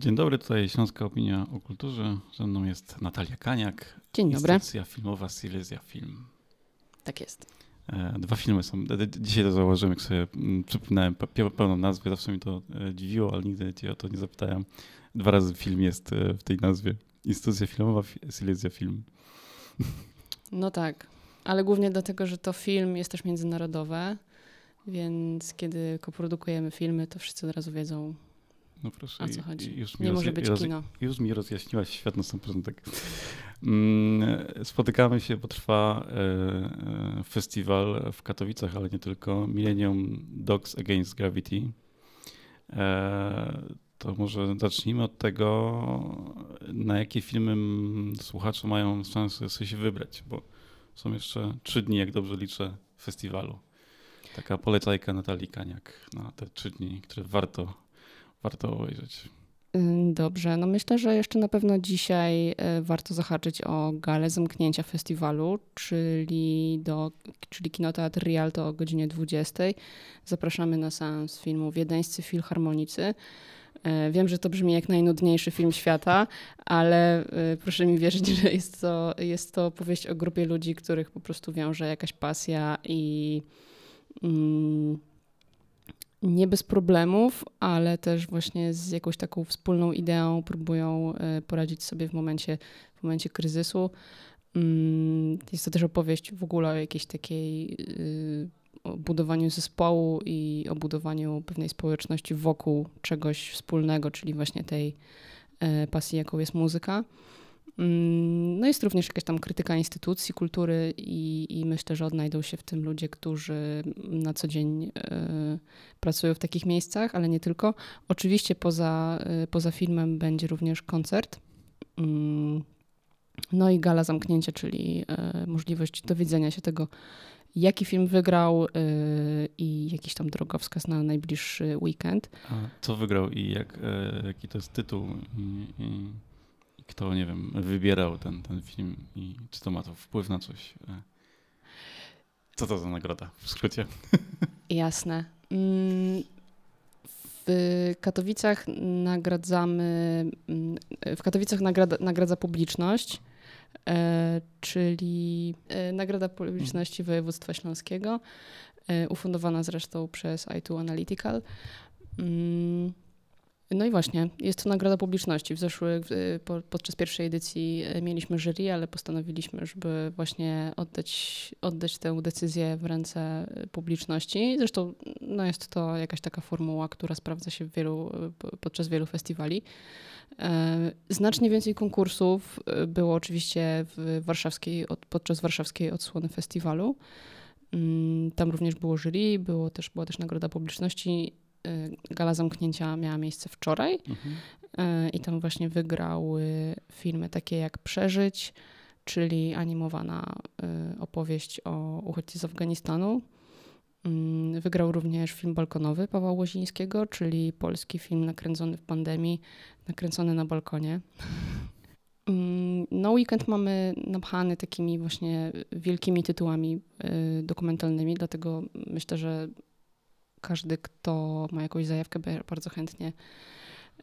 Dzień dobry, tutaj Śląska Opinia o Kulturze. Ze mną jest Natalia Kaniak. Dzień dobry. Instytucja filmowa Silesia Film. Tak jest. E, dwa filmy są. Dzisiaj to zauważyłem, jak sobie mm, przypomniałem pełną nazwę. Zawsze mi to e, dziwiło, ale nigdy cię o to nie zapytałem. Dwa razy film jest e, w tej nazwie. Instytucja filmowa Silesia Film. No tak, ale głównie dlatego, że to film jest też międzynarodowy, więc kiedy koprodukujemy filmy, to wszyscy od razu wiedzą, no proszę, o co chodzi. Już nie może być kino. Już mi rozjaśniłaś świat na sam początek. Mm, spotykamy się, bo trwa e, e, festiwal w Katowicach, ale nie tylko. Millennium Dogs Against Gravity. E, to może zacznijmy od tego, na jakie filmy słuchacze mają szansę sobie się wybrać, bo są jeszcze trzy dni, jak dobrze liczę, festiwalu. Taka polecajka Natalii Kaniak na te trzy dni, które warto warto obejrzeć? Dobrze, no myślę, że jeszcze na pewno dzisiaj e, warto zahaczyć o galę zamknięcia festiwalu, czyli, do, czyli Kinoteatr Rialto o godzinie 20. Zapraszamy na seans filmu Wiedeńscy Filharmonicy. E, wiem, że to brzmi jak najnudniejszy film świata, ale e, proszę mi wierzyć, że jest to, jest to opowieść o grupie ludzi, których po prostu wiąże jakaś pasja i. Mm, nie bez problemów, ale też właśnie z jakąś taką wspólną ideą próbują e, poradzić sobie w momencie, w momencie kryzysu. Mm, jest to też opowieść w ogóle o jakiejś takiej e, o budowaniu zespołu i o budowaniu pewnej społeczności wokół czegoś wspólnego, czyli właśnie tej e, pasji, jaką jest muzyka. Mm, no jest również jakaś tam krytyka instytucji kultury i, i, myślę, że odnajdą się w tym ludzie, którzy na co dzień y, pracują w takich miejscach, ale nie tylko. Oczywiście poza, y, poza filmem będzie również koncert. Y, no i gala zamknięcia, czyli możliwość dowiedzenia się tego, jaki film wygrał i jakiś tam drogowskaz na najbliższy weekend. A co wygrał i jak, jaki to jest tytuł? I, i kto, nie wiem, wybierał ten, ten film i czy to ma to wpływ na coś. E, co to za nagroda w skrócie? Jasne. Mm, w Katowicach nagradzamy, mm, w Katowicach nagrada, nagradza publiczność, e, czyli e, Nagroda Publiczności Województwa Śląskiego, ufundowana zresztą przez i2 Analytical. No i właśnie, jest to nagroda publiczności. W zeszły, po, podczas pierwszej edycji e, mieliśmy jury, ale postanowiliśmy, żeby właśnie oddać, oddać tę decyzję w ręce e, publiczności. Zresztą no jest to jakaś taka formuła, która sprawdza się wielu, podczas wielu festiwali. Znacznie więcej konkursów było oczywiście w warszawskiej, podczas warszawskiej odsłony festiwalu. Mm, tam również było jury, było też, była też nagroda publiczności. Y, gala zamknięcia miała miejsce wczoraj mhm. Y, i tam właśnie wygrały filmy takie jak Przeżyć, czyli animowana y, opowieść o uchodźcy z Afganistanu. Mm, wygrał również film balkonowy Pawła Łozińskiego, czyli polski film nakręcony w pandemii, nakręcony na balkonie. No, weekend mamy napchany takimi właśnie wielkimi tytułami dokumentalnymi, dlatego myślę, że każdy, kto ma jakąś zajawkę, bardzo chętnie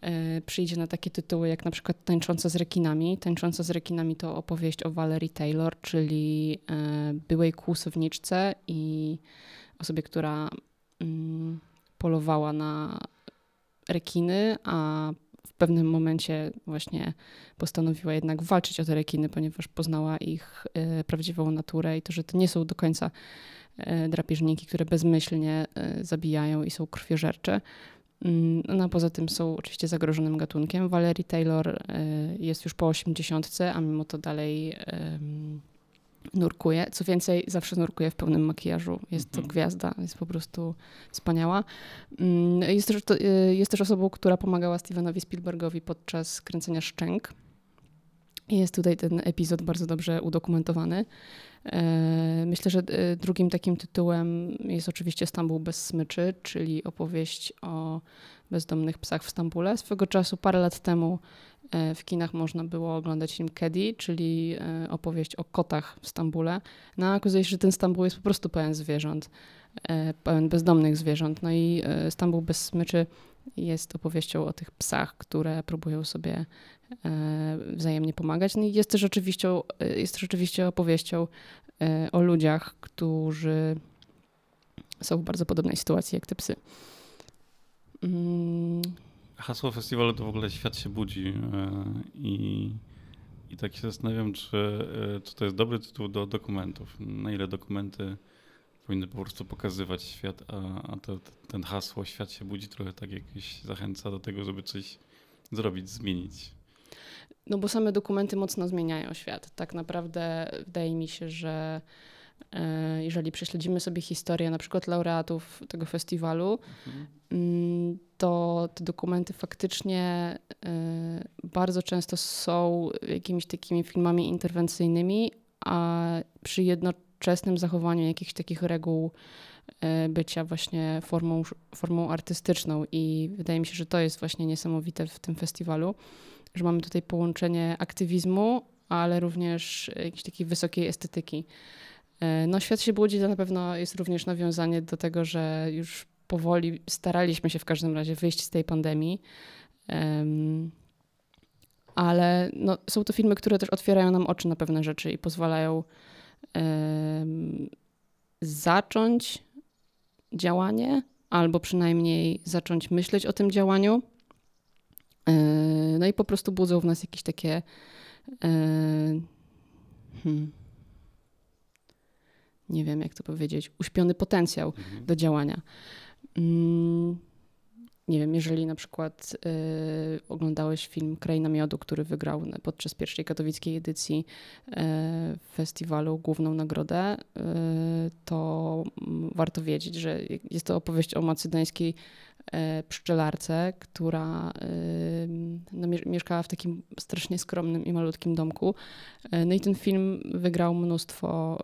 e, przyjdzie na takie tytuły jak na przykład Tańcząca z rekinami. Tańcząca z rekinami to opowieść o Valerie Taylor, czyli e, byłej kłusowniczce i osobie, która mm, polowała na rekiny, a w pewnym momencie właśnie postanowiła jednak walczyć o te rekiny, ponieważ poznała ich e, prawdziwą naturę i to, że to nie są do końca E, drapieżniki, które bezmyślnie e, zabijają i są krwiożercze. Mm, no poza tym są oczywiście zagrożonym gatunkiem. Valerie Taylor jest już po 80, a mimo to dalej nurkuje. Co więcej, zawsze nurkuje w pełnym makijażu. Jest to mhm. gwiazda, jest po prostu wspaniała. Mm, jest też, jest też osobą, która pomagała Stevenowi Spielbergowi podczas kręcenia Szczęk. Jest tutaj ten epizod bardzo dobrze udokumentowany. E, myślę, że e, drugim takim tytułem jest oczywiście Stambuł bez smyczy, czyli opowieść o bezdomnych psach w Stambule. Swego czasu, parę lat temu, w kinach można było oglądać film Kedi, czyli e, opowieść o kotach w Stambule. No okazuje się, że ten Stambuł jest po prostu pełen zwierząt, e, pełen bezdomnych zwierząt. No i Stambuł bez smyczy jest opowieścią o tych psach, które próbują sobie wzajemnie pomagać. No i jest też oczywiście, jest też oczywiście opowieścią o ludziach, którzy są w bardzo podobnej sytuacji jak te psy. Mm. Hasło festiwalu to w ogóle świat się budzi e, i, i tak się zastanawiam, czy, e, czy to jest dobry tytuł do dokumentów. Na ile dokumenty powinny po prostu pokazywać świat, a, a to, ten hasło świat się budzi trochę tak jakieś zachęca do tego, żeby coś zrobić, zmienić. No bo same dokumenty mocno zmieniają świat. Tak naprawdę wydaje mi się, że E, jeżeli prześledzimy sobie historię na przykład laureatów tego festiwalu, mhm. To te dokumenty faktycznie e, bardzo często są jakimiś takimi filmami interwencyjnymi, a przy jednoczesnym zachowaniu jakichś takich reguł e, bycia właśnie formą, formą artystyczną. I wydaje mi się, że to jest właśnie niesamowite w tym festiwalu, że mamy tutaj połączenie aktywizmu, ale również jakiejś takiej wysokiej estetyki. E, no, świat się budzi to na pewno jest również nawiązanie do tego, że już powoli staraliśmy się w każdym razie wyjść z tej pandemii. Um, ale no, są to filmy, które też otwierają nam oczy na pewne rzeczy i pozwalają um, zacząć działanie, albo przynajmniej zacząć myśleć o tym działaniu. E, no i po prostu budzą w nas jakieś takie. E, hmm, nie wiem jak to powiedzieć, uśpiony potencjał mhm. do działania. Mm, nie wiem, jeżeli na przykład y, oglądałeś film Kraina Miodu, który wygrał podczas pierwszej katowickiej edycji y, festiwalu główną nagrodę, y, to warto wiedzieć, że jest to opowieść o macedońskiej y, pszczelarce, która y, no, mieszkała w takim strasznie skromnym i malutkim domku. Y, no i ten film wygrał mnóstwo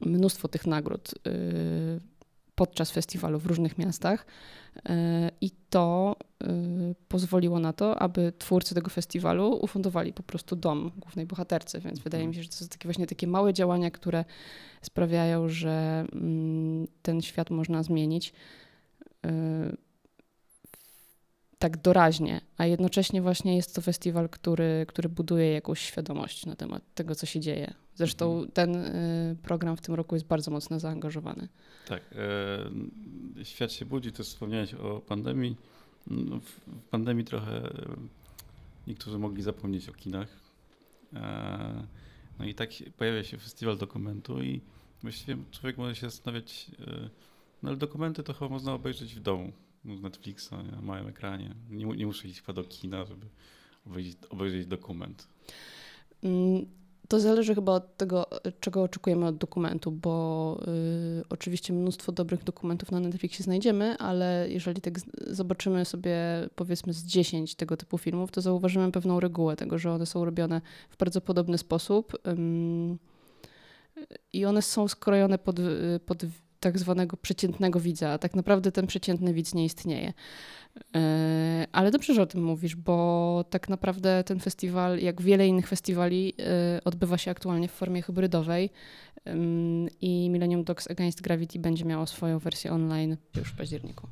mnóstwo tych nagród podczas festiwalu w różnych miastach. Y, I to y, pozwoliło na to, aby twórcy tego festiwalu ufundowali po prostu dom głównej bohaterce. Więc wydaje mi się, że to są takie właśnie takie małe działania, które sprawiają, że mm, ten świat można zmienić tak doraźnie, a jednocześnie właśnie jest to festiwal, który, który buduje jakąś świadomość na temat tego, co się dzieje. Zresztą mhm. ten y, program w tym roku jest bardzo mocno zaangażowany. Tak. E, świat się budzi, też wspomniałeś o pandemii. No, w pandemii trochę e, niektórzy mogli zapomnieć o kinach. E, no i tak pojawia się festiwal dokumentu i właściwie człowiek może się zastanawiać, e, no ale dokumenty to chyba można obejrzeć w domu z Netflixa na małym ekranie. Nie, nie muszę iść chyba do kina, żeby obejrzeć, obejrzeć dokument. Mm, to zależy chyba od tego, czego oczekujemy od dokumentu, bo y, oczywiście mnóstwo dobrych dokumentów na Netflixie znajdziemy, ale jeżeli tak zobaczymy sobie powiedzmy z 10 tego typu filmów, to zauważymy pewną regułę tego, że one są robione w bardzo podobny sposób. I one są skrojone pod, pod tak zwanego przeciętnego widza, a tak naprawdę ten przeciętny widz nie istnieje. E, ale dobrze, że o tym mówisz, bo tak naprawdę ten festiwal, jak wiele innych festiwali, e, odbywa się aktualnie w formie hybrydowej i Millennium Dogs Against Gravity będzie miało swoją wersję online już w październiku.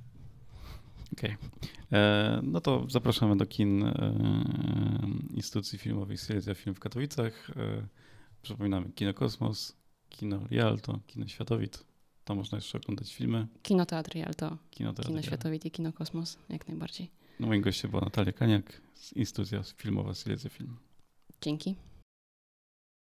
Okej. Okay. E, no to zapraszamy do kin instytucji filmowej Silesia Film w Katowicach. Przypominamy Kino Kosmos, Kino Rialto, Kino Światowit. Tam można jeszcze oglądać filmy. Kino Teatr Rialto, Kino, Teatr, Kino Światowit i Kino Kosmos, jak najbardziej. No moim gościem była Natalia Kaniak z Instytucja Filmowa Silesia Film. Dzięki.